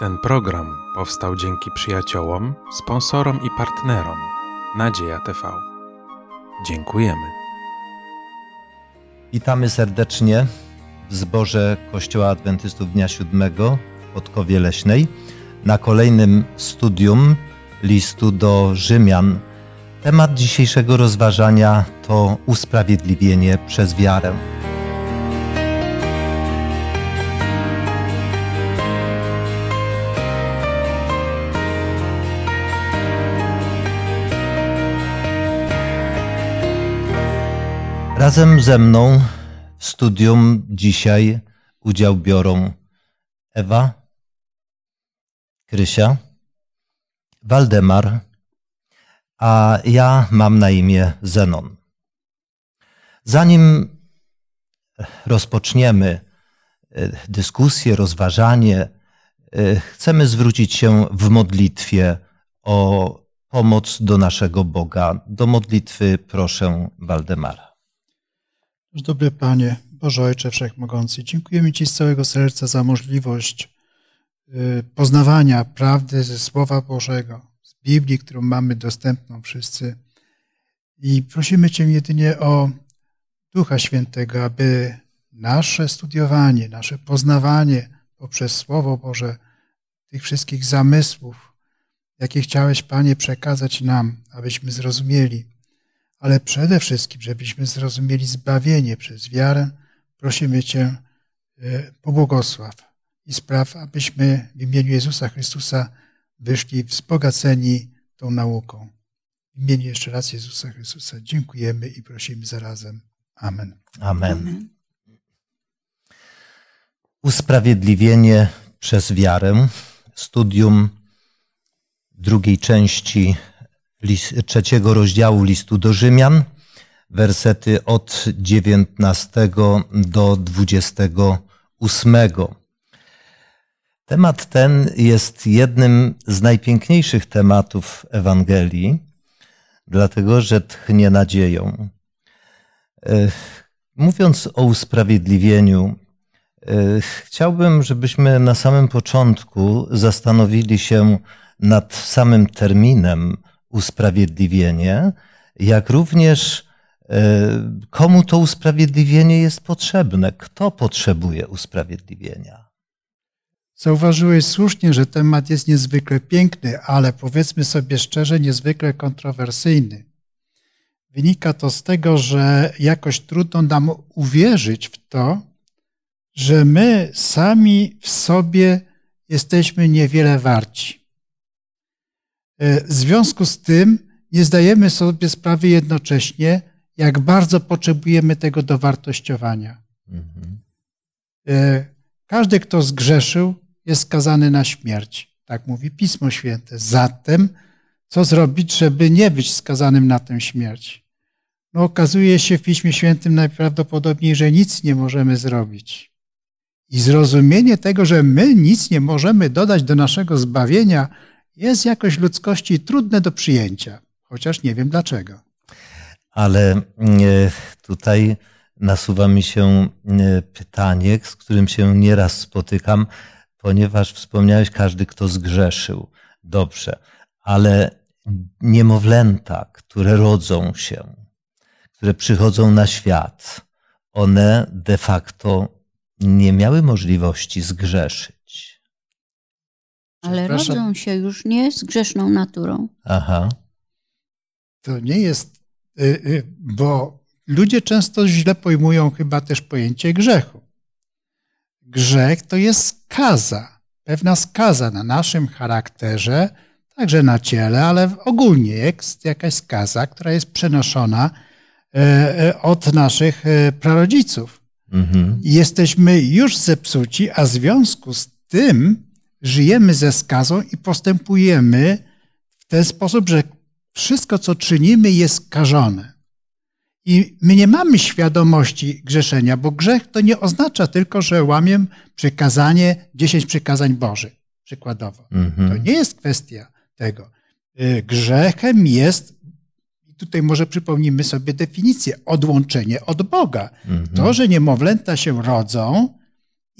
Ten program powstał dzięki przyjaciołom, sponsorom i partnerom Nadzieja TV. Dziękujemy. Witamy serdecznie w zborze Kościoła Adwentystów Dnia Siódmego w Podkowie Leśnej na kolejnym studium listu do Rzymian. Temat dzisiejszego rozważania to usprawiedliwienie przez wiarę. Razem ze mną w studium dzisiaj udział biorą Ewa, Krysia, Waldemar, a ja mam na imię Zenon. Zanim rozpoczniemy e, dyskusję, rozważanie, e, chcemy zwrócić się w modlitwie o pomoc do naszego Boga. Do modlitwy proszę Waldemara. Dobry Panie, Boże Ojcze Wszechmogący, dziękujemy Ci z całego serca za możliwość y, poznawania prawdy ze Słowa Bożego, z Biblii, którą mamy dostępną wszyscy. I prosimy Cię jedynie o Ducha Świętego, aby nasze studiowanie, nasze poznawanie poprzez Słowo Boże tych wszystkich zamysłów, jakie chciałeś, Panie, przekazać nam, abyśmy zrozumieli, ale przede wszystkim, żebyśmy zrozumieli zbawienie przez wiarę, prosimy Cię, e, pobłogosław i spraw, abyśmy w imieniu Jezusa Chrystusa wyszli wzbogaceni tą nauką. W imieniu jeszcze raz Jezusa Chrystusa dziękujemy i prosimy zarazem. Amen. Amen. Usprawiedliwienie przez wiarę. Studium drugiej części trzeciego rozdziału listu do Rzymian, wersety od 19 do 28. Temat ten jest jednym z najpiękniejszych tematów Ewangelii, dlatego że tchnie nadzieją. E, mówiąc o usprawiedliwieniu, e, chciałbym, żebyśmy na samym początku zastanowili się nad samym terminem usprawiedliwienie, jak również e, komu to usprawiedliwienie jest potrzebne, kto potrzebuje usprawiedliwienia. Zauważyłeś słusznie, że temat jest niezwykle piękny, ale powiedzmy sobie szczerze, niezwykle kontrowersyjny. Wynika to z tego, że jakoś trudno nam uwierzyć w to, że my sami w sobie jesteśmy niewiele warci. E, w związku z tym nie zdajemy sobie sprawy jednocześnie, jak bardzo potrzebujemy tego dowartościowania. Mhm. E, każdy, kto zgrzeszył, jest skazany na śmierć. Tak mówi Pismo Święte. Zatem, co zrobić, żeby nie być skazanym na tę śmierć? No, okazuje się w Piśmie Świętym najprawdopodobniej, że nic nie możemy zrobić. I zrozumienie tego, że my nic nie możemy dodać do naszego zbawienia, jest jakoś ludzkości trudne do przyjęcia, chociaż nie wiem dlaczego. Ale e, tutaj nasuwa mi się e, pytanie, z którym się nieraz spotykam, ponieważ wspomniałeś każdy, kto zgrzeszył. Dobrze, ale niemowlęta, które rodzą się, które przychodzą na świat, one de facto nie miały możliwości zgrzeszyć. Ale rodzą się już nie z grzeszną naturą. Aha. To nie jest, y, y, bo ludzie często źle pojmują chyba też pojęcie grzechu. Grzech to jest skaza, pewna skaza na naszym charakterze, także na ciele, ale ogólnie jest jakaś skaza, która jest przenoszona e, e, od naszych e, prarodziców. Mhm. Jesteśmy już zepsuci, a w związku z tym żyjemy ze skazą i postępujemy w ten sposób, że wszystko, co czynimy, jest skażone. I my nie mamy świadomości grzeszenia, bo grzech to nie oznacza tylko, że łamię przykazanie, dziesięć przykazań Bożych, przykładowo. Mhm. To nie jest kwestia tego. Y, grzechem jest, tutaj może przypomnimy sobie definicję, odłączenie od Boga. Mhm. To, że niemowlęta się rodzą,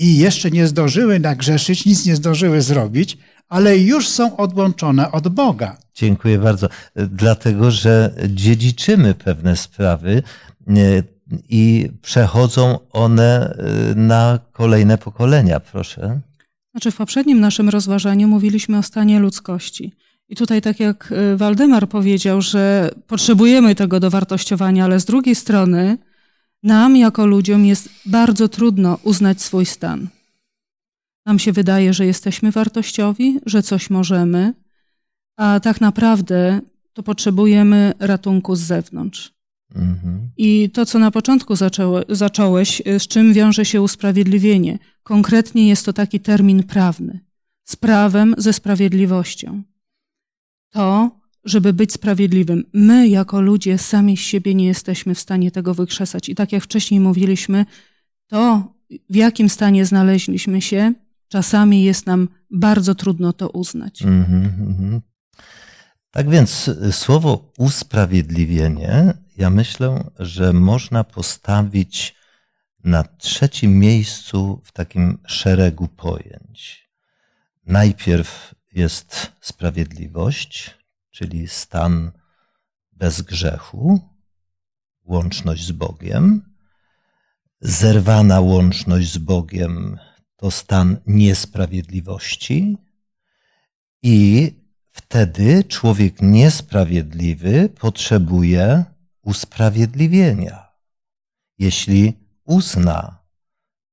i jeszcze nie zdążyły nagrzeszyć, nic nie zdążyły zrobić, ale już są odłączone od Boga. Dziękuję bardzo. Dlatego, że dziedziczymy pewne sprawy e, i przechodzą one e, na kolejne pokolenia, proszę. Znaczy, w poprzednim naszym rozważaniu mówiliśmy o stanie ludzkości. I tutaj, tak jak e, Waldemar powiedział, że potrzebujemy tego dowartościowania, ale z drugiej strony, nam jako ludziom jest bardzo trudno uznać swój stan. Nam się wydaje, że jesteśmy wartościowi, że coś możemy, a tak naprawdę to potrzebujemy ratunku z zewnątrz. Mhm. I to, co na początku zaczęło, zacząłeś, z czym wiąże się usprawiedliwienie, konkretnie jest to taki termin prawny. Z prawem, ze sprawiedliwością. To, żeby być sprawiedliwym. My, jako ludzie, sami z siebie nie jesteśmy w stanie tego wykrzesać. I tak jak wcześniej mówiliśmy, to, w jakim stanie znaleźliśmy się, czasami jest nam bardzo trudno to uznać. Mm -hmm. Tak więc y, słowo usprawiedliwienie, ja myślę, że można postawić na trzecim miejscu w takim szeregu pojęć. Najpierw jest sprawiedliwość, czyli stan bez grzechu, łączność z Bogiem. Zerwana łączność z Bogiem to stan niesprawiedliwości i wtedy człowiek niesprawiedliwy potrzebuje usprawiedliwienia. Jeśli uzna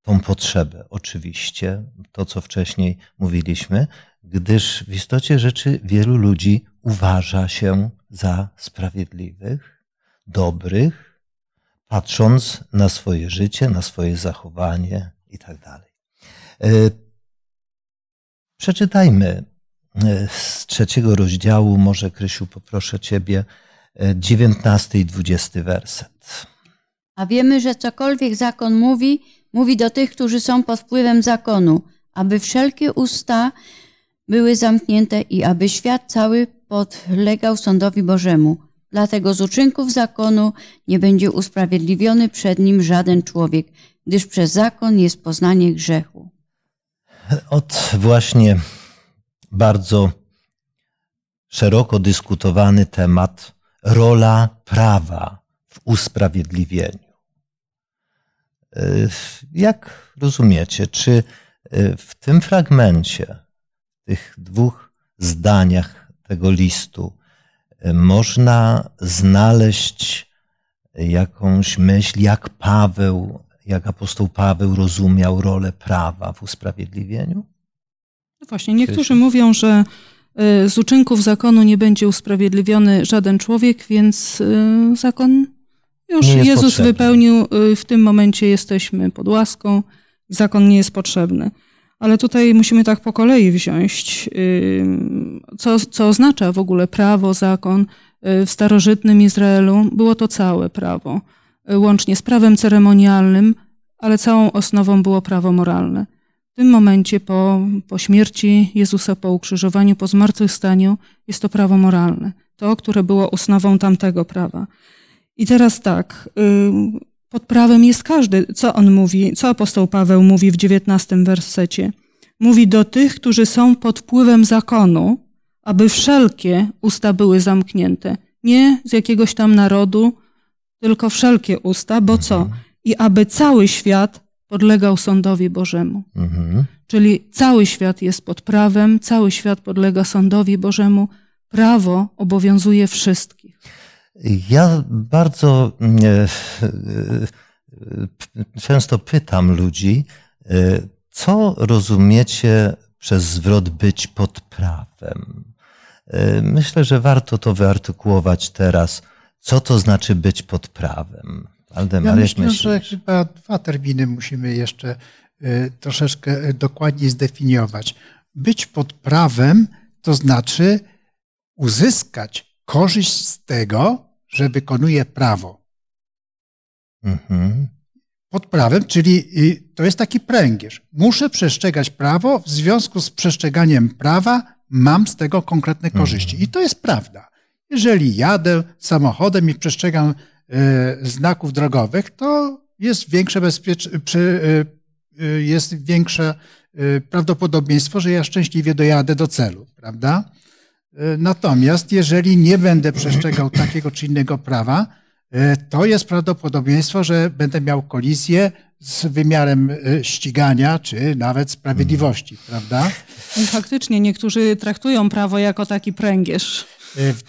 tą potrzebę, oczywiście, to co wcześniej mówiliśmy, gdyż w istocie rzeczy wielu ludzi uważa się za sprawiedliwych, dobrych, patrząc na swoje życie, na swoje zachowanie i tak. E, przeczytajmy e, z trzeciego rozdziału, może Krysiu poproszę Ciebie, e, dziewiętnasty i dwudziesty werset. A wiemy, że cokolwiek zakon mówi, mówi do tych, którzy są pod wpływem zakonu, aby wszelkie usta były zamknięte i aby świat cały podlegał sądowi Bożemu. Dlatego z uczynków zakonu nie będzie usprawiedliwiony przed nim żaden człowiek, gdyż przez zakon jest poznanie grzechu. Od właśnie bardzo szeroko dyskutowany temat rola prawa w usprawiedliwieniu. Jak rozumiecie, czy w tym fragmencie tych dwóch zdaniach tego listu e, można znaleźć jakąś myśl, jak Paweł, jak apostoł Paweł rozumiał rolę prawa w usprawiedliwieniu? No właśnie, niektórzy mówią, że e, z uczynków zakonu nie będzie usprawiedliwiony żaden człowiek, więc e, zakon już Jezus potrzebny. wypełnił. W tym momencie jesteśmy pod łaską, zakon nie jest potrzebny. Ale tutaj musimy tak po kolei wziąć, co, co oznacza w ogóle prawo, zakon. Y, w starożytnym Izraelu było to całe prawo, y, łącznie z prawem ceremonialnym, ale całą osnową było prawo moralne. W tym momencie po, po śmierci Jezusa, po ukrzyżowaniu, po zmartwychwstaniu jest to prawo moralne. To, które było osnową tamtego prawa. I teraz tak, pod prawem jest każdy. Co on mówi, co apostoł Paweł mówi w dziewiętnastym wersecie? Mówi do tych, którzy są pod wpływem zakonu, aby wszelkie usta były zamknięte. Nie z jakiegoś tam narodu, tylko wszelkie usta, bo co? Mhm. I aby cały świat podlegał sądowi Bożemu. Mhm. Czyli cały świat jest pod prawem, cały świat podlega sądowi Bożemu. Prawo obowiązuje wszystkich. Ja bardzo e, e, często pytam ludzi, e, co rozumiecie przez zwrot być pod prawem? Myślę, że warto to wyartykułować teraz. Co to znaczy być pod prawem? Aldemar, ja myślę, myślisz? że chyba dwa terminy musimy jeszcze troszeczkę dokładniej zdefiniować. Być pod prawem to znaczy uzyskać korzyść z tego, że wykonuje prawo. Mhm. Pod prawem, czyli to jest taki pręgierz. Muszę przestrzegać prawo, w związku z przestrzeganiem prawa mam z tego konkretne mhm. korzyści. I to jest prawda. Jeżeli jadę samochodem i przestrzegam e, znaków drogowych, to jest większe bezpieczeństwo, jest większe prawdopodobieństwo, że ja szczęśliwie dojadę do celu, prawda? Natomiast jeżeli nie będę przestrzegał takiego czy innego prawa, to jest prawdopodobieństwo, że będę miał kolizję z wymiarem ścigania, czy nawet sprawiedliwości, prawda? I faktycznie niektórzy traktują prawo jako taki pręgierz.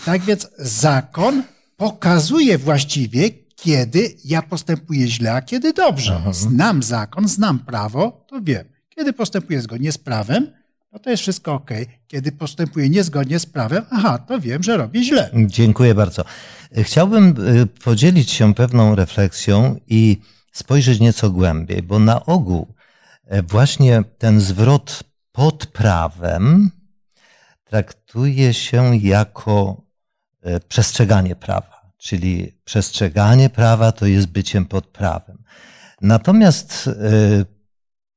Tak więc zakon pokazuje właściwie, kiedy ja postępuję źle, a kiedy dobrze. Aha. Znam zakon, znam prawo, to wiem. Kiedy postępuję zgodnie z prawem, no to jest wszystko ok. Kiedy postępuję niezgodnie z prawem, aha, to wiem, że robię źle. Dziękuję bardzo. Chciałbym y, podzielić się pewną refleksją i spojrzeć nieco głębiej, bo na ogół e, właśnie ten zwrot pod prawem traktuje się jako e, przestrzeganie prawa, czyli przestrzeganie prawa to jest byciem pod prawem. Natomiast e,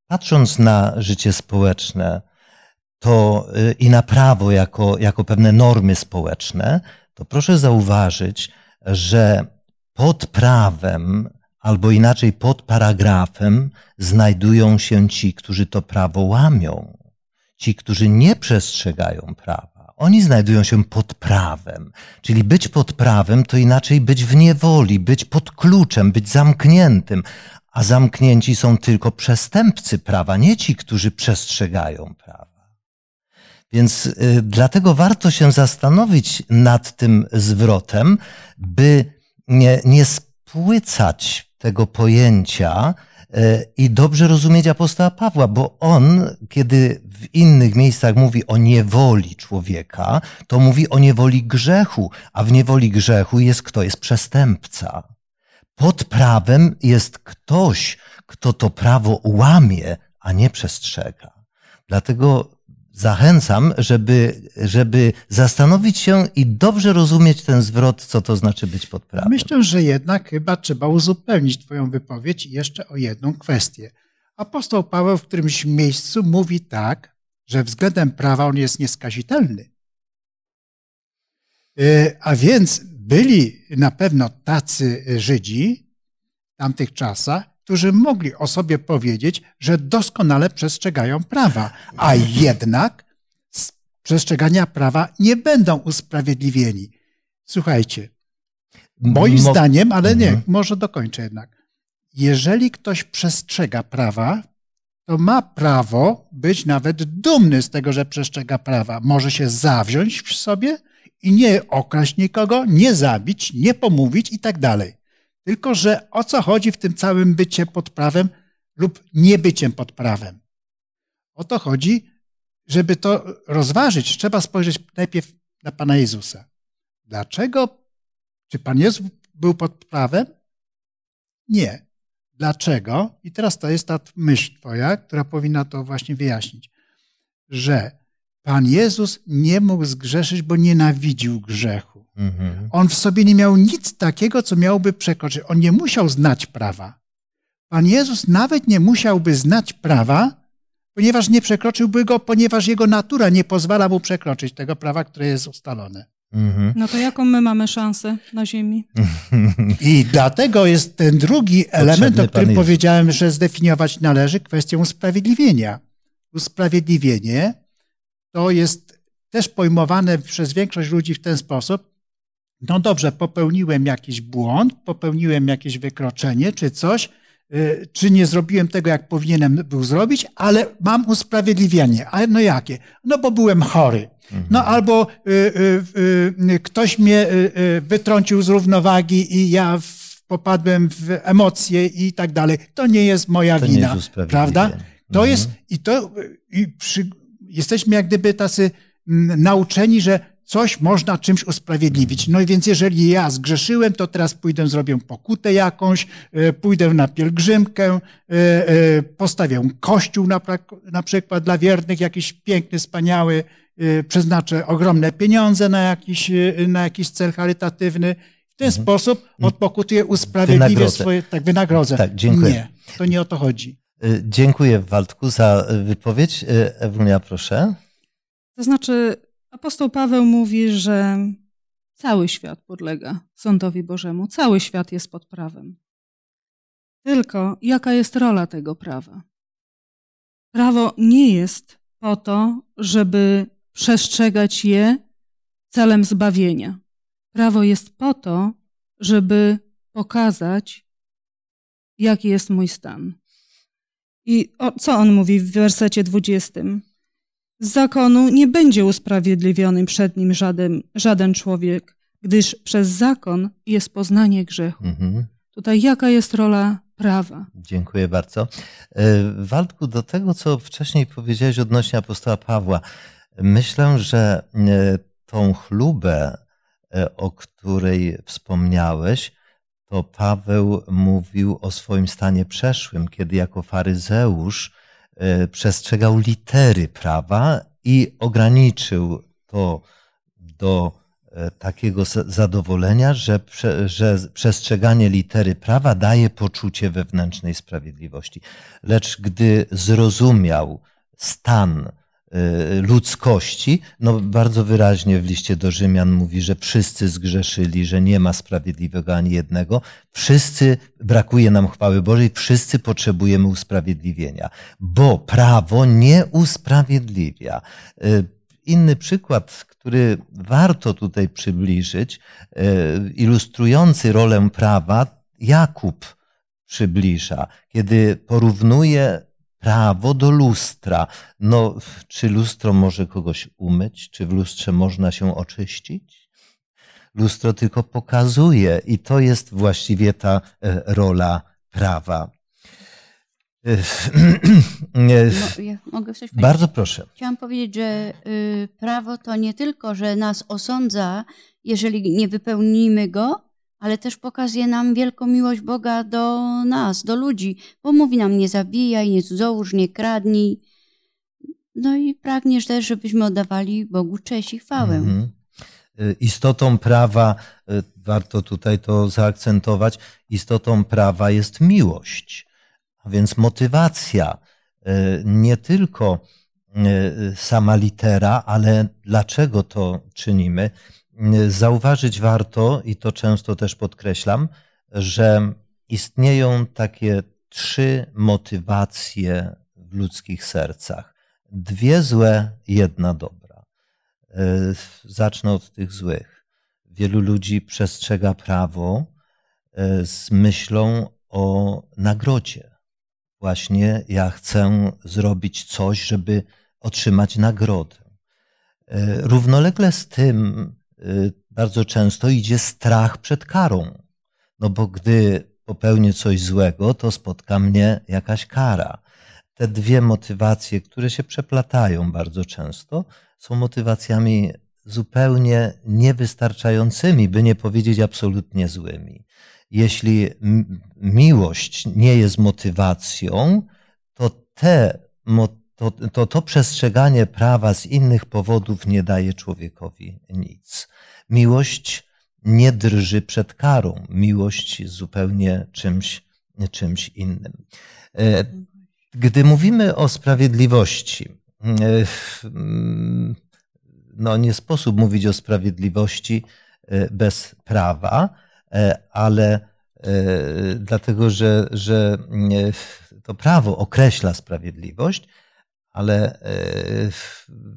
patrząc na życie społeczne to e, i na prawo jako, jako pewne normy społeczne, to proszę zauważyć, że pod prawem albo inaczej pod paragrafem znajdują się ci, którzy to prawo łamią ci, którzy nie przestrzegają prawa, oni znajdują się pod prawem. Czyli być pod prawem to inaczej być w niewoli, być pod kluczem, być zamkniętym. A zamknięci są tylko przestępcy prawa, nie ci, którzy przestrzegają prawa. Więc y, dlatego warto się zastanowić nad tym zwrotem, by nie, nie spłycać tego pojęcia, E, i dobrze rozumieć apostoła Pawła, bo on, kiedy w innych miejscach mówi o niewoli człowieka, to mówi o niewoli grzechu, a w niewoli grzechu jest kto jest przestępca. Pod prawem jest ktoś, kto to prawo łamie, a nie przestrzega. Dlatego zachęcam, żeby, żeby zastanowić się i dobrze rozumieć ten zwrot, co to znaczy być pod prawem. Myślę, że jednak chyba trzeba uzupełnić Twoją wypowiedź jeszcze o jedną kwestię. Apostoł Paweł w którymś miejscu mówi tak, że względem prawa on jest nieskazitelny. E, a więc byli na pewno tacy Żydzi w tamtych czasach, którzy mogli o sobie powiedzieć, że doskonale przestrzegają prawa, a jednak z przestrzegania prawa nie będą usprawiedliwieni. Słuchajcie, moim Mo zdaniem, ale nie, mhm. może dokończę jednak. Jeżeli ktoś przestrzega prawa, to ma prawo być nawet dumny z tego, że przestrzega prawa. Może się zawziąć w sobie i nie okraść nikogo, nie zabić, nie pomówić i tak dalej. Tylko, że o co chodzi w tym całym bycie pod prawem lub niebyciem pod prawem? O to chodzi, żeby to rozważyć, trzeba spojrzeć najpierw na Pana Jezusa. Dlaczego? Czy Pan Jezus był pod prawem? Nie. Dlaczego? I teraz to jest ta myśl Twoja, która powinna to właśnie wyjaśnić, że Pan Jezus nie mógł zgrzeszyć, bo nienawidził grzechu. Mhm. On w sobie nie miał nic takiego, co miałby przekroczyć. On nie musiał znać prawa. Pan Jezus nawet nie musiałby znać prawa, ponieważ nie przekroczyłby go, ponieważ jego natura nie pozwala mu przekroczyć tego prawa, które jest ustalone. Mhm. No to jaką my mamy szansę na ziemi? I dlatego jest ten drugi element, o którym powiedziałem, że zdefiniować należy kwestię usprawiedliwienia. Usprawiedliwienie to jest też pojmowane przez większość ludzi w ten sposób, no dobrze, popełniłem jakiś błąd, popełniłem jakieś wykroczenie czy coś, y, czy nie zrobiłem tego, jak powinienem był zrobić, ale mam usprawiedliwienie. Ale no jakie? No bo byłem chory. No mhm. albo y, y, y, ktoś mnie wytrącił z równowagi i ja w, popadłem w emocje i tak dalej. To nie jest moja to wina, prawda? To mhm. jest i to i przy, jesteśmy jak gdyby tacy mm, nauczeni, że coś można czymś usprawiedliwić. No i więc jeżeli ja zgrzeszyłem, to teraz pójdę, zrobię pokutę jakąś, e, pójdę na pielgrzymkę, e, e, postawię kościół na, na przykład dla wiernych, jakiś piękny, wspaniały, przeznaczę ogromne pieniądze na jakiś, na jakiś cel charytatywny. W ten mhm. sposób odpokutuję, usprawiedliwię wynagrodzę. swoje, tak, wynagrodzę. Tak, dziękuję. Nie, to nie o to chodzi. Dziękuję Waldku za wypowiedź. Ewunia, proszę. To znaczy, Apostoł Paweł mówi, że cały świat podlega sądowi Bożemu, cały świat jest pod prawem. Tylko jaka jest rola tego prawa? prawo nie jest po to, żeby przestrzegać je celem zbawienia. Prawo jest po to, żeby pokazać, jaki jest mój stan. I o, co on mówi w wersecie 20? Z zakonu nie będzie usprawiedliwiony przed nim żaden, żaden człowiek, gdyż przez zakon jest poznanie grzechu. Mhm. Tutaj jaka jest rola prawa? Dziękuję bardzo. E, Waldku, do tego, co wcześniej powiedziałeś odnośnie apostoła Pawła, myślę, że e, tą chlubę, e, o której wspomniałeś, to Paweł mówił o swoim stanie przeszłym, kiedy jako faryzeusz przestrzegał litery prawa i ograniczył to do E, takiego zadowolenia, że, że przestrzeganie litery prawa daje poczucie wewnętrznej sprawiedliwości. Lecz gdy zrozumiał stan e, ludzkości, no bardzo wyraźnie w liście do Rzymian mówi, że wszyscy zgrzeszyli, że nie ma sprawiedliwego ani jednego. Wszyscy, brakuje nam chwały Bożej, wszyscy potrzebujemy usprawiedliwienia, bo prawo nie usprawiedliwia e, inny przykład, który warto tutaj przybliżyć, e, ilustrujący rolę prawa, Jakub przybliża, kiedy porównuje prawo do lustra. No, czy lustro może kogoś umyć? Czy w lustrze można się oczyścić? Lustro tylko pokazuje, i to jest właściwie ta e, rola prawa. ja mogę coś Bardzo proszę. Chciałam powiedzieć, że y, prawo to nie tylko, że nas osądza, jeżeli nie wypełnimy go, ale też pokazuje nam wielką miłość Boga do nas, do ludzi, bo mówi nam nie zabijaj, nie cudzołóż, nie kradnij. No i pragniesz też, żebyśmy oddawali Bogu cześć i chwałę. Mhm. Istotą prawa, y, warto tutaj to zaakcentować, istotą prawa jest miłość. A więc motywacja, e, nie tylko sama litera, ale dlaczego to czynimy. E, zauważyć warto, i to często też podkreślam, że istnieją takie trzy motywacje w ludzkich sercach. Dwie złe, jedna dobra. Zacznę od tych złych. Wielu ludzi przestrzega prawo z myślą o nagrodzie właśnie ja chcę zrobić coś, żeby otrzymać nagrodę. E, równolegle z tym e, bardzo często idzie strach przed karą. No bo gdy popełnię coś złego, to spotka mnie jakaś kara. Te dwie motywacje, które się przeplatają bardzo często, są motywacjami zupełnie niewystarczającymi, by nie powiedzieć absolutnie złymi jeśli miłość nie jest motywacją, to te, to, to, to przestrzeganie prawa z innych powodów nie daje człowiekowi nic. Miłość nie drży przed karą. Miłość jest zupełnie czymś, czymś innym. E, gdy mówimy o sprawiedliwości, e, no nie sposób mówić o sprawiedliwości e, bez prawa, ale dlatego, że, że to prawo określa sprawiedliwość, ale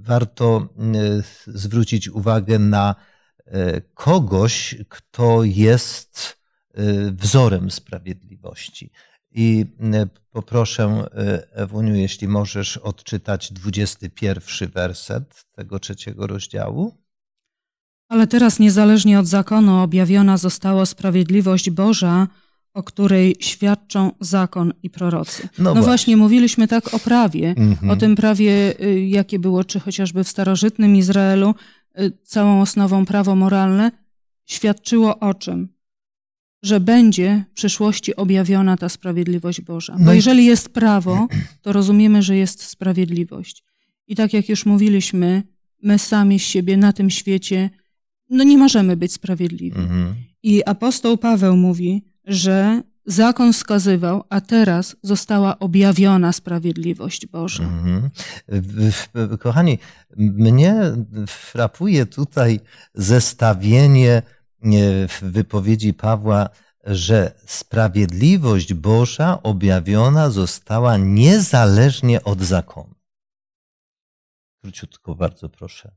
warto zwrócić uwagę na kogoś, kto jest wzorem sprawiedliwości. I poproszę, Ewuniu, jeśli możesz odczytać 21 werset tego trzeciego rozdziału. Ale teraz niezależnie od zakonu objawiona została sprawiedliwość Boża, o której świadczą zakon i prorocy. No, no właśnie. właśnie. mówiliśmy tak o prawie, mm-hmm. o tym prawie, y, jakie było, czy chociażby w starożytnym Izraelu, y, całą osnową prawo moralne, świadczyło o czym? Że będzie w przyszłości objawiona ta sprawiedliwość Boża. Bo no jeżeli jest prawo, to rozumiemy, że jest sprawiedliwość. I tak jak już mówiliśmy, my sami z siebie na tym świecie no nie możemy być sprawiedliwi. Mhm. I apostoł Paweł mówi, że zakon wskazywał, a teraz została objawiona sprawiedliwość Boża. Mhm. Kochani, mnie frapuje tutaj zestawienie w wypowiedzi Pawła że sprawiedliwość Boża objawiona została niezależnie od zakonu. Króciutko, bardzo proszę.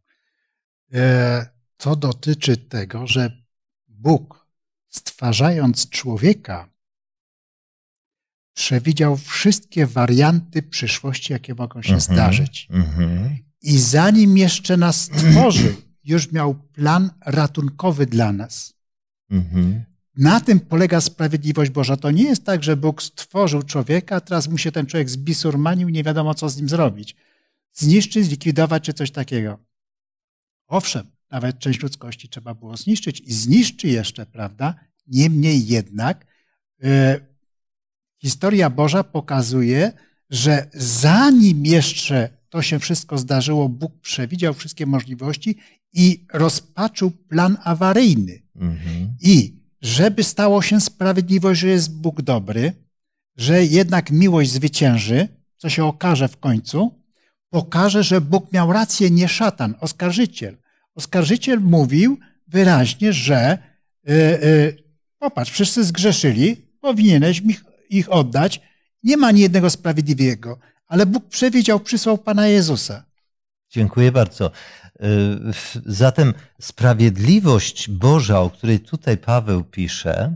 To dotyczy tego, że Bóg, stwarzając człowieka, przewidział wszystkie warianty przyszłości, jakie mogą się mm -hmm, zdarzyć. Mm -hmm. I zanim jeszcze nas stworzył, już miał plan ratunkowy dla nas. Mm -hmm. Na tym polega sprawiedliwość Boża. To nie jest tak, że Bóg stworzył człowieka, a teraz mu się ten człowiek zbisurmanił, nie wiadomo co z nim zrobić. Zniszczyć, zlikwidować czy coś takiego. Owszem, nawet część ludzkości trzeba było zniszczyć i zniszczy jeszcze, prawda? Niemniej jednak yy, historia Boża pokazuje, że zanim jeszcze to się wszystko zdarzyło, Bóg przewidział wszystkie możliwości i rozpaczył plan awaryjny. Mhm. I żeby stało się sprawiedliwość, że jest Bóg dobry, że jednak miłość zwycięży, co się okaże w końcu, pokaże, że Bóg miał rację, nie szatan, oskarżyciel. Oskarżyciel mówił wyraźnie, że yy, yy, popatrz, wszyscy zgrzeszyli, powinieneś ich, ich oddać, nie ma ani jednego sprawiedliwego, ale Bóg przewidział, przysłał Pana Jezusa. Dziękuję bardzo. Zatem sprawiedliwość Boża, o której tutaj Paweł pisze,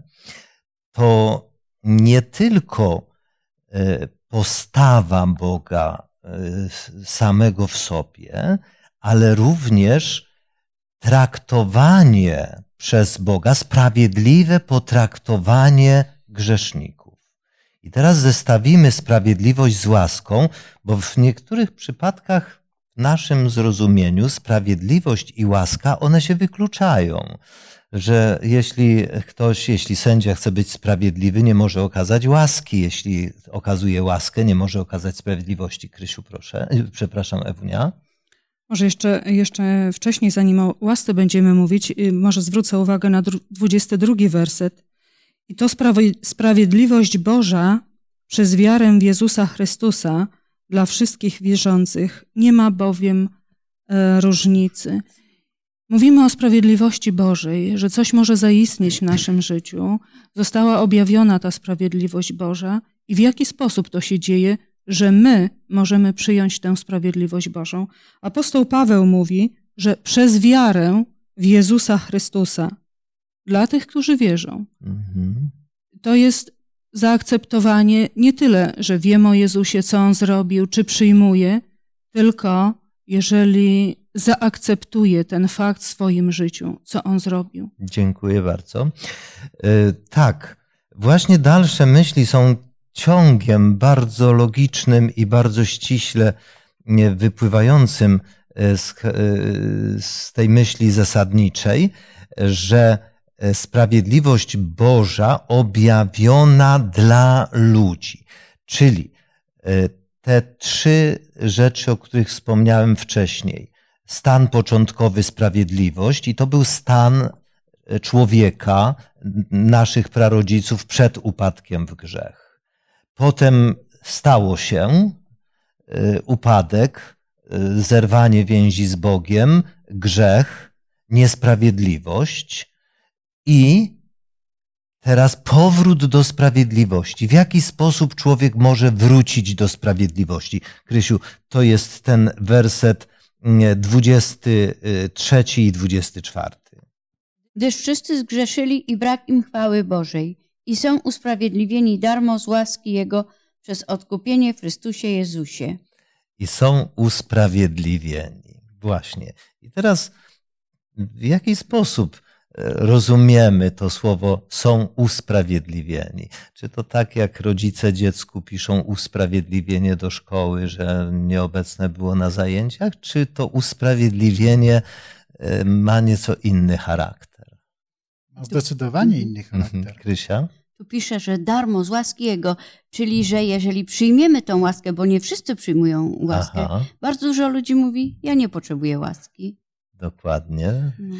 to nie tylko postawa Boga samego w sobie, ale również traktowanie przez Boga, sprawiedliwe potraktowanie grzeszników. I teraz zestawimy sprawiedliwość z łaską, bo w niektórych przypadkach w naszym zrozumieniu sprawiedliwość i łaska, one się wykluczają. Że jeśli ktoś, jeśli sędzia chce być sprawiedliwy, nie może okazać łaski. Jeśli okazuje łaskę, nie może okazać sprawiedliwości. Krysiu, proszę. Przepraszam, Ewunia. Może jeszcze, jeszcze wcześniej, zanim o łasce będziemy mówić, y, może zwrócę uwagę na 22 werset. I to sprawiedliwość Boża przez wiarę w Jezusa Chrystusa dla wszystkich wierzących. Nie ma bowiem e, różnicy. Mówimy o sprawiedliwości Bożej, że coś może zaistnieć w naszym życiu. Została objawiona ta sprawiedliwość Boża i w jaki sposób to się dzieje, że my możemy przyjąć tę sprawiedliwość Bożą. Apostoł Paweł mówi, że przez wiarę w Jezusa Chrystusa, dla tych, którzy wierzą, mhm. to jest zaakceptowanie nie tyle, że wiem o Jezusie, co On zrobił, czy przyjmuję, tylko jeżeli zaakceptuję ten fakt w swoim życiu, co On zrobił. Dziękuję bardzo. Yy, tak, właśnie dalsze myśli są ciągiem bardzo logicznym i bardzo ściśle wypływającym e, z, e, z tej myśli zasadniczej, że e, sprawiedliwość Boża objawiona dla ludzi. Czyli te trzy rzeczy, o których wspomniałem wcześniej. Stan początkowy sprawiedliwość i to był stan człowieka, naszych prarodziców przed upadkiem w grzech. Potem stało się y, upadek, y, zerwanie więzi z Bogiem, grzech, niesprawiedliwość i teraz powrót do sprawiedliwości. W jaki sposób człowiek może wrócić do sprawiedliwości? Krysiu, to jest ten werset 23 mm, i 24. Gdyż wszyscy zgrzeszyli i brak im chwały Bożej i są usprawiedliwieni darmo z łaski Jego przez odkupienie w Chrystusie Jezusie. I są usprawiedliwieni. Właśnie. I teraz w jaki sposób e, rozumiemy to słowo są usprawiedliwieni? Czy to tak jak rodzice dziecku piszą usprawiedliwienie do szkoły, że nieobecne było na zajęciach, czy to usprawiedliwienie e, ma nieco inny charakter? Zdecydowanie inny mhm. charakter. Krysia? Tu pisze, że darmo z łaski Jego, czyli że jeżeli przyjmiemy tą łaskę, bo nie wszyscy przyjmują łaskę, Aha. bardzo dużo ludzi mówi, ja nie potrzebuję łaski. Dokładnie. No.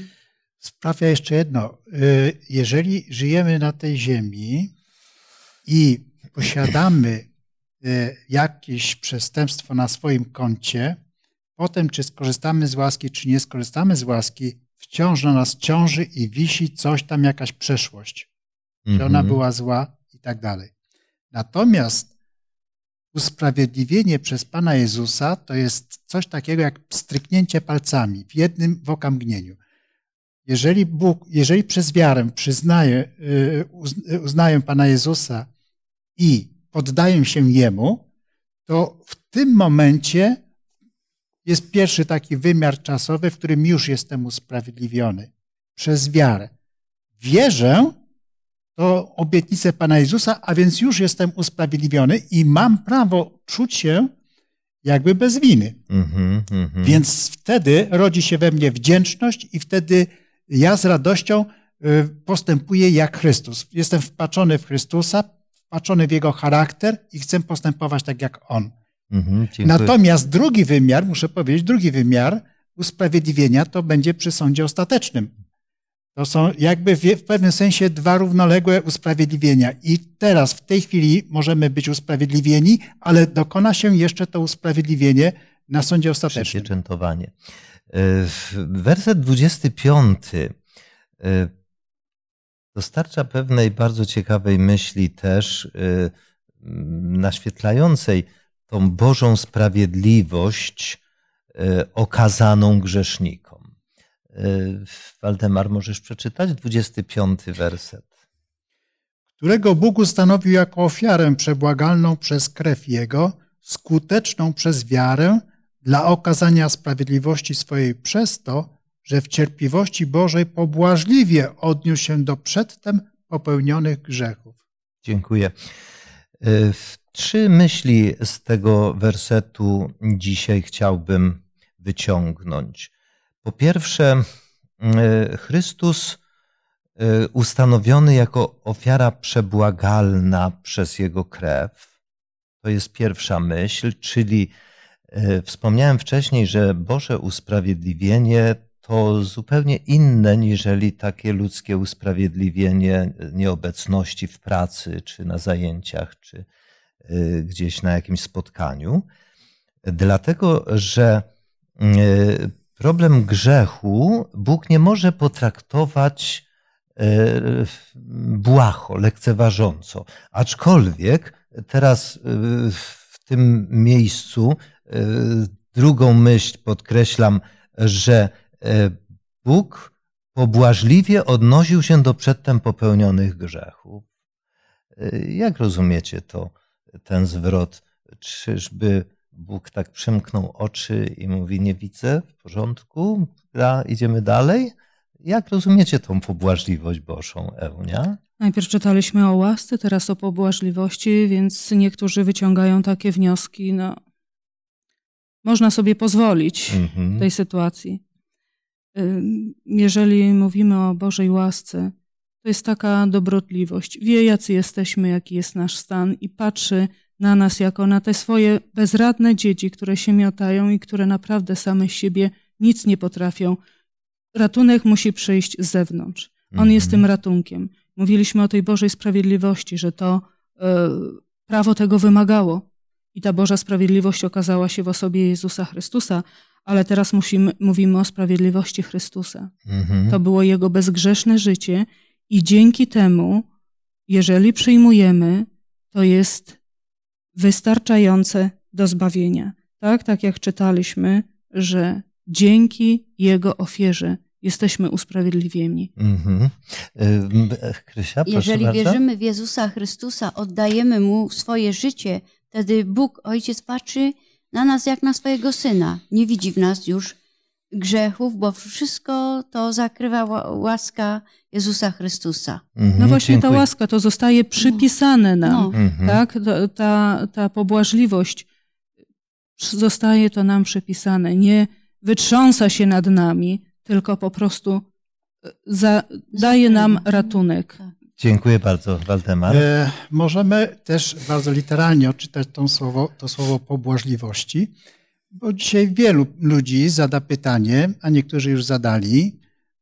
Sprawia jeszcze jedno. Y, jeżeli żyjemy na tej ziemi i posiadamy y, jakieś przestępstwo na swoim koncie, potem czy skorzystamy z łaski, czy nie skorzystamy z łaski, wciąż na nas ciąży i wisi coś tam, jakaś przeszłość. że ona mhm. była zła i tak dalej. Natomiast usprawiedliwienie przez Pana Jezusa to jest coś takiego jak stryknięcie palcami w jednym w okamgnieniu. Jeżeli Bóg, jeżeli przez wiarę przyznaję, y, uznaję Pana Jezusa i poddaję się Jemu, to w tym momencie jest pierwszy taki wymiar czasowy, w którym już jestem usprawiedliwiony przez wiarę. Wierzę, to obietnicę Pana Jezusa, a więc już jestem usprawiedliwiony i mam prawo czuć się jakby bez winy. Mm-hmm, mm-hmm. Więc wtedy rodzi się we mnie wdzięczność i wtedy ja z radością y, postępuję jak Chrystus. Jestem wpaczony w Chrystusa, wpaczony w Jego charakter i chcę postępować tak jak On. Mm-hmm, Natomiast drugi wymiar, muszę powiedzieć, drugi wymiar usprawiedliwienia to będzie przy sądzie ostatecznym. To są jakby w pewnym sensie dwa równoległe usprawiedliwienia. I teraz, w tej chwili możemy być usprawiedliwieni, ale dokona się jeszcze to usprawiedliwienie na sądzie ostatecznym. Przypieczętowanie. E, werset 25 e, dostarcza pewnej bardzo ciekawej myśli też e, naświetlającej tą Bożą sprawiedliwość okazaną grzesznikom. Y, Waldemar, możesz przeczytać 25 werset. Którego Bóg ustanowił jako ofiarę przebłagalną przez krew Jego, skuteczną przez wiarę dla okazania sprawiedliwości swojej przez to, że w cierpliwości Bożej pobłażliwie odniósł się do przedtem popełnionych grzechów. Dziękuję. Trzy myśli z tego wersetu dzisiaj chciałbym wyciągnąć. Po pierwsze, e, Chrystus e, ustanowiony jako ofiara przebłagalna przez Jego krew. To jest pierwsza myśl, czyli e, wspomniałem wcześniej, że Boże usprawiedliwienie to zupełnie inne niżeli takie ludzkie usprawiedliwienie nieobecności w pracy, czy na zajęciach, czy gdzieś na jakimś spotkaniu. Dlatego, że problem grzechu Bóg nie może potraktować e, błaho, lekceważąco. Aczkolwiek teraz w tym miejscu drugą myśl podkreślam, że Bóg pobłażliwie odnosił się do przedtem popełnionych grzechów. Jak rozumiecie to, ten zwrot? Czyżby Bóg tak przymknął oczy i mówi: Nie widzę, w porządku, a idziemy dalej. Jak rozumiecie tą pobłażliwość Bożą, Eunia? Najpierw czytaliśmy o łasce, teraz o pobłażliwości, więc niektórzy wyciągają takie wnioski. No, można sobie pozwolić mhm. w tej sytuacji. Jeżeli mówimy o Bożej łasce, to jest taka dobrotliwość. Wie, jacy jesteśmy, jaki jest nasz stan i patrzy na nas jako na te swoje bezradne dzieci, które się miotają i które naprawdę same z siebie nic nie potrafią. Ratunek musi przyjść z zewnątrz. On mhm. jest tym ratunkiem. Mówiliśmy o tej Bożej sprawiedliwości, że to y, prawo tego wymagało. I ta Boża sprawiedliwość okazała się w osobie Jezusa Chrystusa, ale teraz musimy, mówimy o sprawiedliwości Chrystusa. Mhm. To było Jego bezgrzeszne życie i dzięki temu, jeżeli przyjmujemy, to jest wystarczające do zbawienia. Tak, tak jak czytaliśmy, że dzięki Jego ofierze jesteśmy usprawiedliwieni. Mm-hmm. Krysia, Jeżeli bardzo. wierzymy w Jezusa Chrystusa, oddajemy Mu swoje życie, wtedy Bóg, Ojciec patrzy na nas jak na swojego Syna. Nie widzi w nas już grzechów, bo wszystko to zakrywa łaska Jezusa Chrystusa. Mhm, no właśnie dziękuję. ta łaska to zostaje przypisane nam, no. Mhm. tak? Ta, ta pobłażliwość zostaje to nam przypisane. Nie wytrząsa się nad nami, tylko po prostu e, za, daje nam ratunek. Tak. Dziękuję bardzo, Waldemar. E, możemy też bardzo literalnie odczytać to słowo, to słowo pobłażliwości. Bo dzisiaj wielu ludzi zada pytanie, a niektórzy już zadali,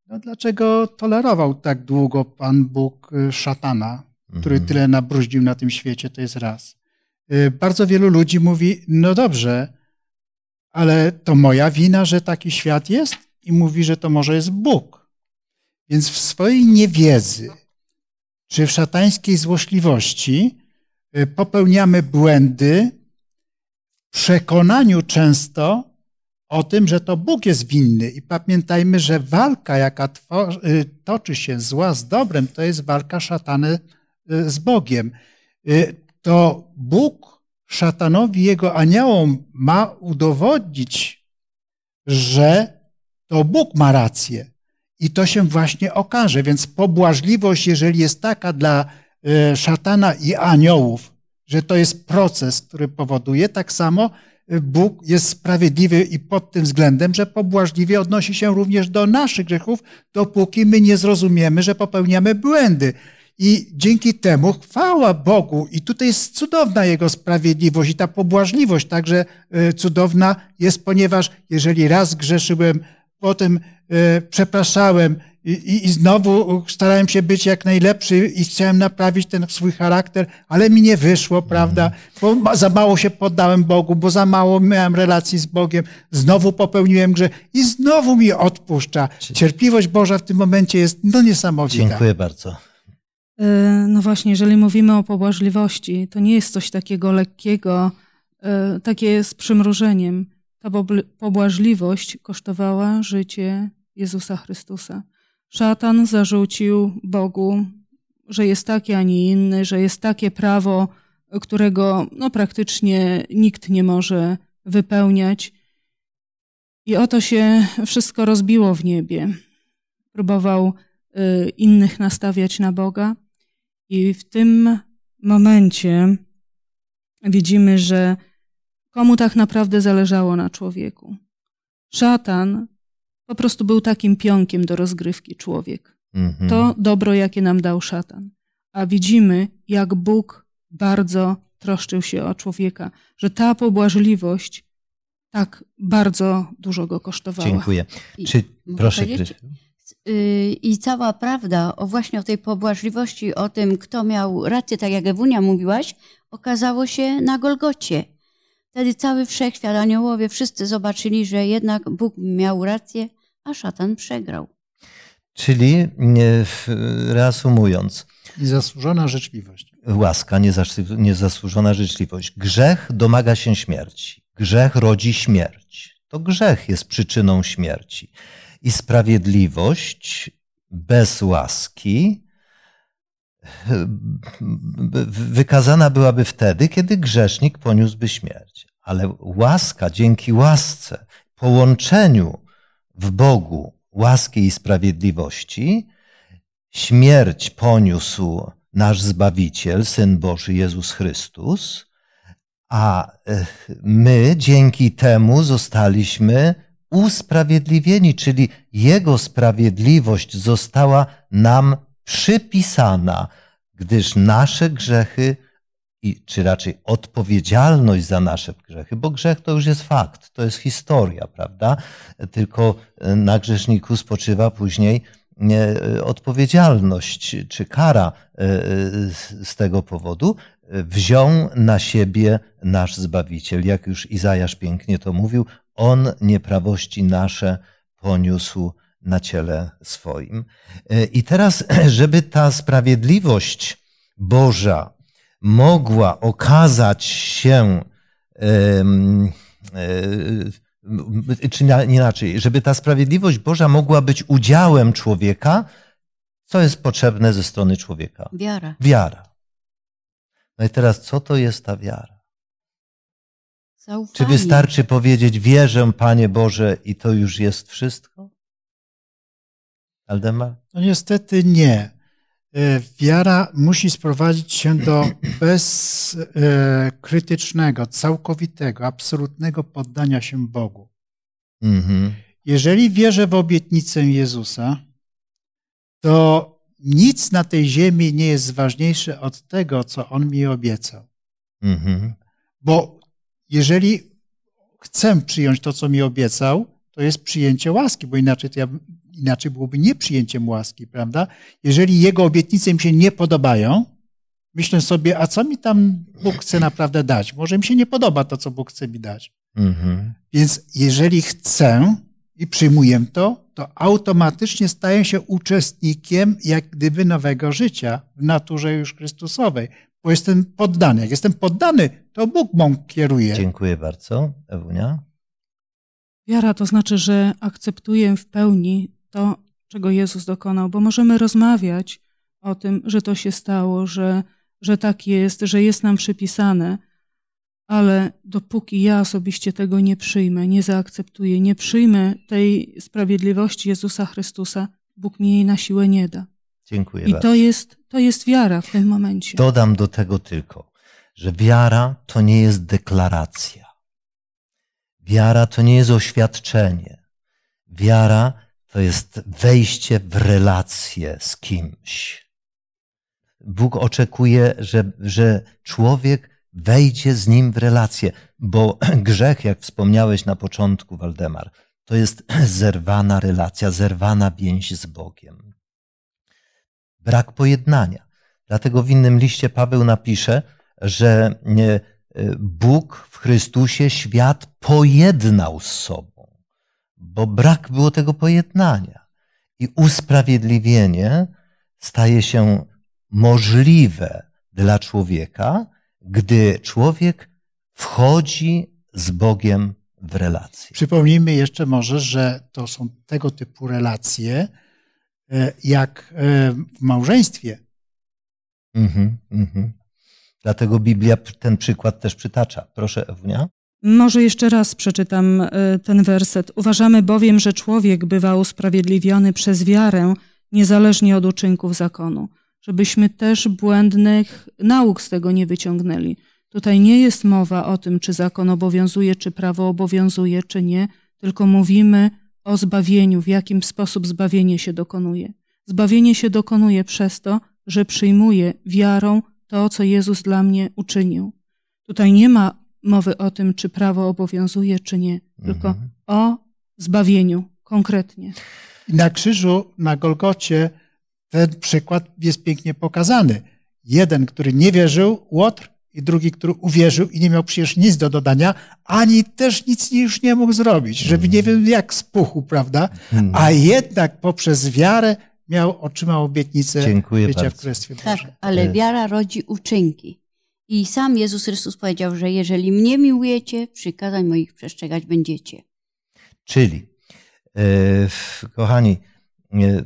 no dlaczego tolerował tak długo Pan Bóg y, szatana, który mhm. tyle nabruździł na tym świecie, to jest raz. Y, bardzo wielu ludzi mówi, no dobrze, ale to moja wina, że taki świat jest i mówi, że to może jest Bóg. Więc w swojej niewiedzy, czy w szatańskiej złośliwości y, popełniamy błędy przekonaniu często o tym, że to Bóg jest winny. I pamiętajmy, że walka, jaka y, toczy się zła z dobrem, to jest walka szatany y, z Bogiem. To Bóg szatanowi, jego aniołom ma udowodnić, że to Bóg ma rację. I to się właśnie okaże. Więc pobłażliwość, jeżeli jest taka dla szatana i aniołów, że to jest proces, który powoduje, tak samo e, Bóg jest sprawiedliwy i pod tym względem, że pobłażliwie odnosi się również do naszych grzechów, dopóki my nie zrozumiemy, że popełniamy błędy. I dzięki temu chwała Bogu. I tutaj jest cudowna Jego sprawiedliwość i ta pobłażliwość także e, cudowna jest, ponieważ jeżeli raz grzeszyłem, potem e, przepraszałem i, i, i, znowu starałem się być jak najlepszy i chciałem naprawić ten swój charakter, ale mi nie wyszło, prawda? Bo za mało się poddałem Bogu, bo za mało miałem relacji z Bogiem. Znowu popełniłem grzech i znowu mi odpuszcza. Cierpliwość Boża w tym momencie jest no niesamowita. Dziękuję bardzo. E, no właśnie, jeżeli mówimy o pobłażliwości, to nie jest coś takiego lekkiego, e, takie z przymrużeniem. Ta pobłażliwość kosztowała życie Jezusa Chrystusa. Szatan zarzucił Bogu, że jest taki, a nie inny, że jest takie prawo, którego no, praktycznie nikt nie może wypełniać. I oto się wszystko rozbiło w niebie. Próbował y, innych nastawiać na Boga, i w tym momencie widzimy, że komu tak naprawdę zależało na człowieku. Szatan po prostu był takim pionkiem do rozgrywki człowiek. Mhm. To dobro, jakie nam dał szatan. A widzimy, jak Bóg bardzo troszczył się o człowieka, że ta pobłażliwość tak bardzo dużo go kosztowała. Dziękuję. Czy, proszę, Y, I cała prawda o właśnie o tej pobłażliwości, o tym, kto miał rację, tak jak Ewunia mówiłaś, okazało się na Golgocie. Wtedy cały wszechświat, aniołowie, wszyscy zobaczyli, że jednak Bóg miał rację, a szatan przegrał. Czyli reasumując. Niezasłużona życzliwość. Łaska, niezasłużona życzliwość. Grzech domaga się śmierci. Grzech rodzi śmierć. To grzech jest przyczyną śmierci i sprawiedliwość bez łaski wykazana byłaby wtedy, kiedy grzesznik poniósłby śmierć. Ale łaska, dzięki łasce, połączeniu w Bogu łaski i sprawiedliwości, śmierć poniósł nasz Zbawiciel, Syn Boży Jezus Chrystus, a my dzięki temu zostaliśmy usprawiedliwieni, czyli Jego sprawiedliwość została nam przypisana, gdyż nasze grzechy, czy raczej odpowiedzialność za nasze grzechy, bo grzech to już jest fakt, to jest historia, prawda? Tylko na grzeszniku spoczywa później odpowiedzialność czy kara e, z tego powodu, wziął na siebie nasz Zbawiciel. Jak już Izajasz pięknie to mówił, on nieprawości nasze poniósł na ciele swoim. E, I teraz, żeby ta sprawiedliwość Boża mogła okazać się, czy inaczej, żeby ta sprawiedliwość Boża mogła być udziałem człowieka, co jest potrzebne ze strony człowieka? Wiara. Wiara. No i teraz, co to jest ta wiara? Zaufanie. Czy wystarczy powiedzieć, wierzę, Panie Boże, i to już jest wszystko? Aldema? No niestety nie. E, wiara musi sprowadzić się do bezkrytycznego, całkowitego, absolutnego poddania się Bogu. Mhm. Jeżeli wierzę w obietnicę Jezusa, to nic na tej ziemi nie jest ważniejsze od tego, co On mi obiecał. Mhm. Bo jeżeli chcę przyjąć to, co mi obiecał, to jest przyjęcie łaski, bo inaczej, ja, inaczej byłoby nieprzyjęciem łaski, prawda? Jeżeli jego obietnice mi się nie podobają, myślę sobie, a co mi tam Bóg chce naprawdę dać? Może mi się nie podoba to, co Bóg chce mi dać. Mhm. Więc jeżeli chcę i przyjmuję to, to automatycznie stają się uczestnikiem jak gdyby nowego życia w naturze już Chrystusowej, bo jestem poddany. Jak jestem poddany, to Bóg mą kieruje. Dziękuję bardzo. Ewunia? Wiara to znaczy, że akceptuję w pełni to, czego Jezus dokonał, bo możemy rozmawiać o tym, że to się stało, że, że tak jest, że jest nam przypisane, ale dopóki ja osobiście tego nie przyjmę, nie zaakceptuję, nie przyjmę tej sprawiedliwości Jezusa Chrystusa, Bóg mi jej na siłę nie da. Dziękuję I bardzo. to jest, to jest wiara w tym momencie. Dodam do tego tylko, że wiara to nie jest deklaracja. Wiara to nie jest oświadczenie. Wiara to jest wejście w relację z kimś. Bóg oczekuje, że, że człowiek wejdzie z nim w relację, bo grzech, jak wspomniałeś na początku, Waldemar, to jest zerwana relacja, zerwana więź z Bogiem. Brak pojednania. Dlatego w innym liście Paweł napisze, że Bóg w Chrystusie świat pojednał z sobą, bo brak było tego pojednania. I usprawiedliwienie staje się możliwe dla człowieka, gdy człowiek wchodzi z Bogiem w relację. Przypomnijmy jeszcze może, że to są tego typu relacje, jak w małżeństwie. Mhm, mhm. Dlatego Biblia ten przykład też przytacza. Proszę, Ewunia. Może jeszcze raz przeczytam ten werset. Uważamy bowiem, że człowiek bywa usprawiedliwiony przez wiarę, niezależnie od uczynków zakonu żebyśmy też błędnych nauk z tego nie wyciągnęli. Tutaj nie jest mowa o tym, czy zakon obowiązuje, czy prawo obowiązuje, czy nie, tylko mówimy o zbawieniu, w jakim sposób zbawienie się dokonuje. Zbawienie się dokonuje przez to, że przyjmuję wiarą to, co Jezus dla mnie uczynił. Tutaj nie ma mowy o tym, czy prawo obowiązuje, czy nie, tylko mhm. o zbawieniu konkretnie. I na krzyżu, na Golgocie, ten przykład jest pięknie pokazany. Jeden, który nie wierzył, Łotr, i drugi, który uwierzył i nie miał przecież nic do dodania, ani też nic już nie mógł zrobić, żeby nie wiem jak spuchł, prawda? A jednak poprzez wiarę miał, otrzymał obietnicę Dziękuję bycia bardzo. w Królestwie Tak, Bożym. ale wiara rodzi uczynki. I sam Jezus Chrystus powiedział, że jeżeli mnie miłujecie, przykazań moich przestrzegać będziecie. Czyli, e, kochani, e,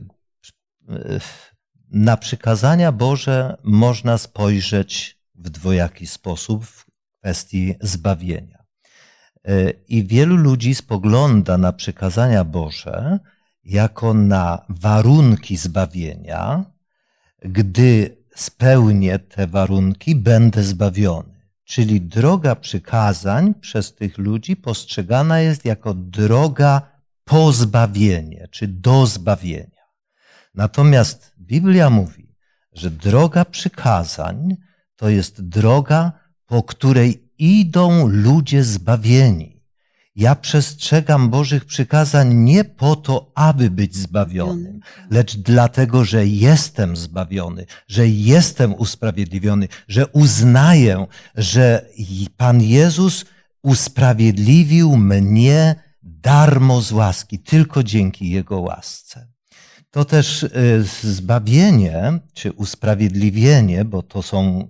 na przykazania Boże można spojrzeć w dwojaki sposób w kwestii zbawienia. I wielu ludzi spogląda na przykazania Boże jako na warunki zbawienia. Gdy spełnię te warunki, będę zbawiony. Czyli droga przykazań przez tych ludzi postrzegana jest jako droga po zbawienie, czy do zbawienia. Natomiast Biblia mówi, że droga przykazań to jest droga, po której idą ludzie zbawieni. Ja przestrzegam Bożych przykazań nie po to, aby być zbawionym, lecz dlatego, że jestem zbawiony, że jestem usprawiedliwiony, że uznaję, że Pan Jezus usprawiedliwił mnie darmo z łaski, tylko dzięki Jego łasce. To też zbawienie czy usprawiedliwienie, bo to są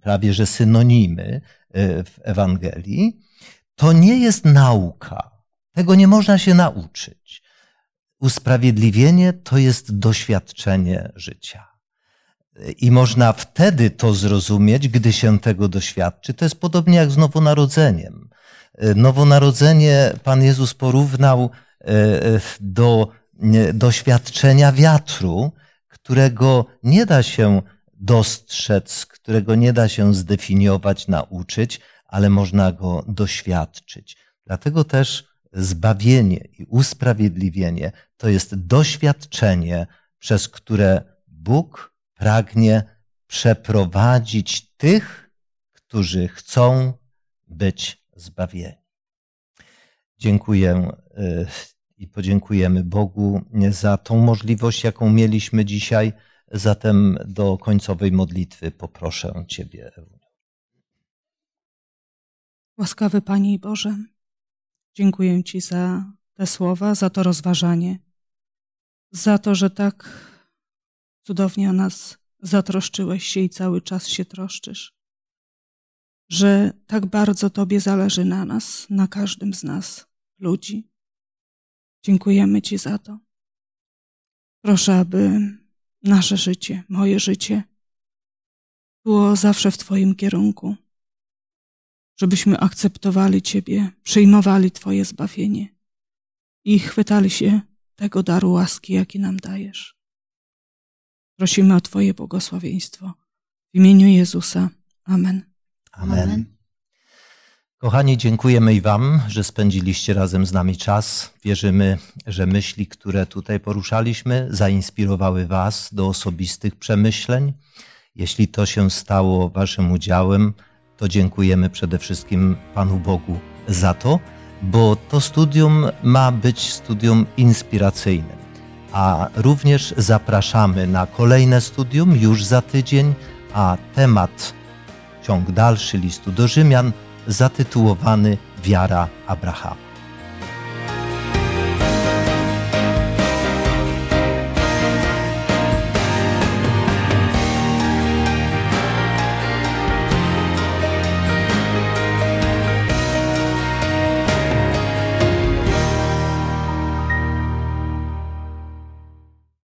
prawie że synonimy w Ewangelii, to nie jest nauka. Tego nie można się nauczyć. Usprawiedliwienie to jest doświadczenie życia. I można wtedy to zrozumieć, gdy się tego doświadczy. To jest podobnie jak z nowonarodzeniem. Nowonarodzenie Pan Jezus porównał do doświadczenia wiatru, którego nie da się dostrzec, którego nie da się zdefiniować, nauczyć, ale można go doświadczyć. Dlatego też zbawienie i usprawiedliwienie to jest doświadczenie, przez które Bóg pragnie przeprowadzić tych, którzy chcą być zbawieni. Dziękuję i podziękujemy Bogu za tą możliwość, jaką mieliśmy dzisiaj. Zatem do końcowej modlitwy poproszę Ciebie, Ewuniu. Łaskawy Panie Boże, dziękuję Ci za te słowa, za to rozważanie. za to, że tak cudownie o nas zatroszczyłeś się i cały czas się troszczysz. Że tak bardzo Tobie zależy na nas, na każdym z nas, ludzi. Dziękujemy Ci za to. Proszę, aby nasze życie, moje życie było zawsze w Twoim kierunku, żebyśmy akceptowali Ciebie, przyjmowali Twoje zbawienie i chwytali się tego daru łaski, jaki nam dajesz. Prosimy o Twoje błogosławieństwo. W imieniu Jezusa. Amen. Amen. Amen. Kochani, dziękujemy i Wam, że spędziliście razem z nami czas. Wierzymy, że myśli, które tutaj poruszaliśmy, zainspirowały Was do osobistych przemyśleń. Jeśli to się stało Waszym udziałem, to dziękujemy przede wszystkim Panu Bogu za to bo to studium ma być studium inspiracyjnym. A również zapraszamy na kolejne studium już za tydzień, a temat, ciąg dalszy listu do Rzymian, zatytułowany Wiara Abrahama.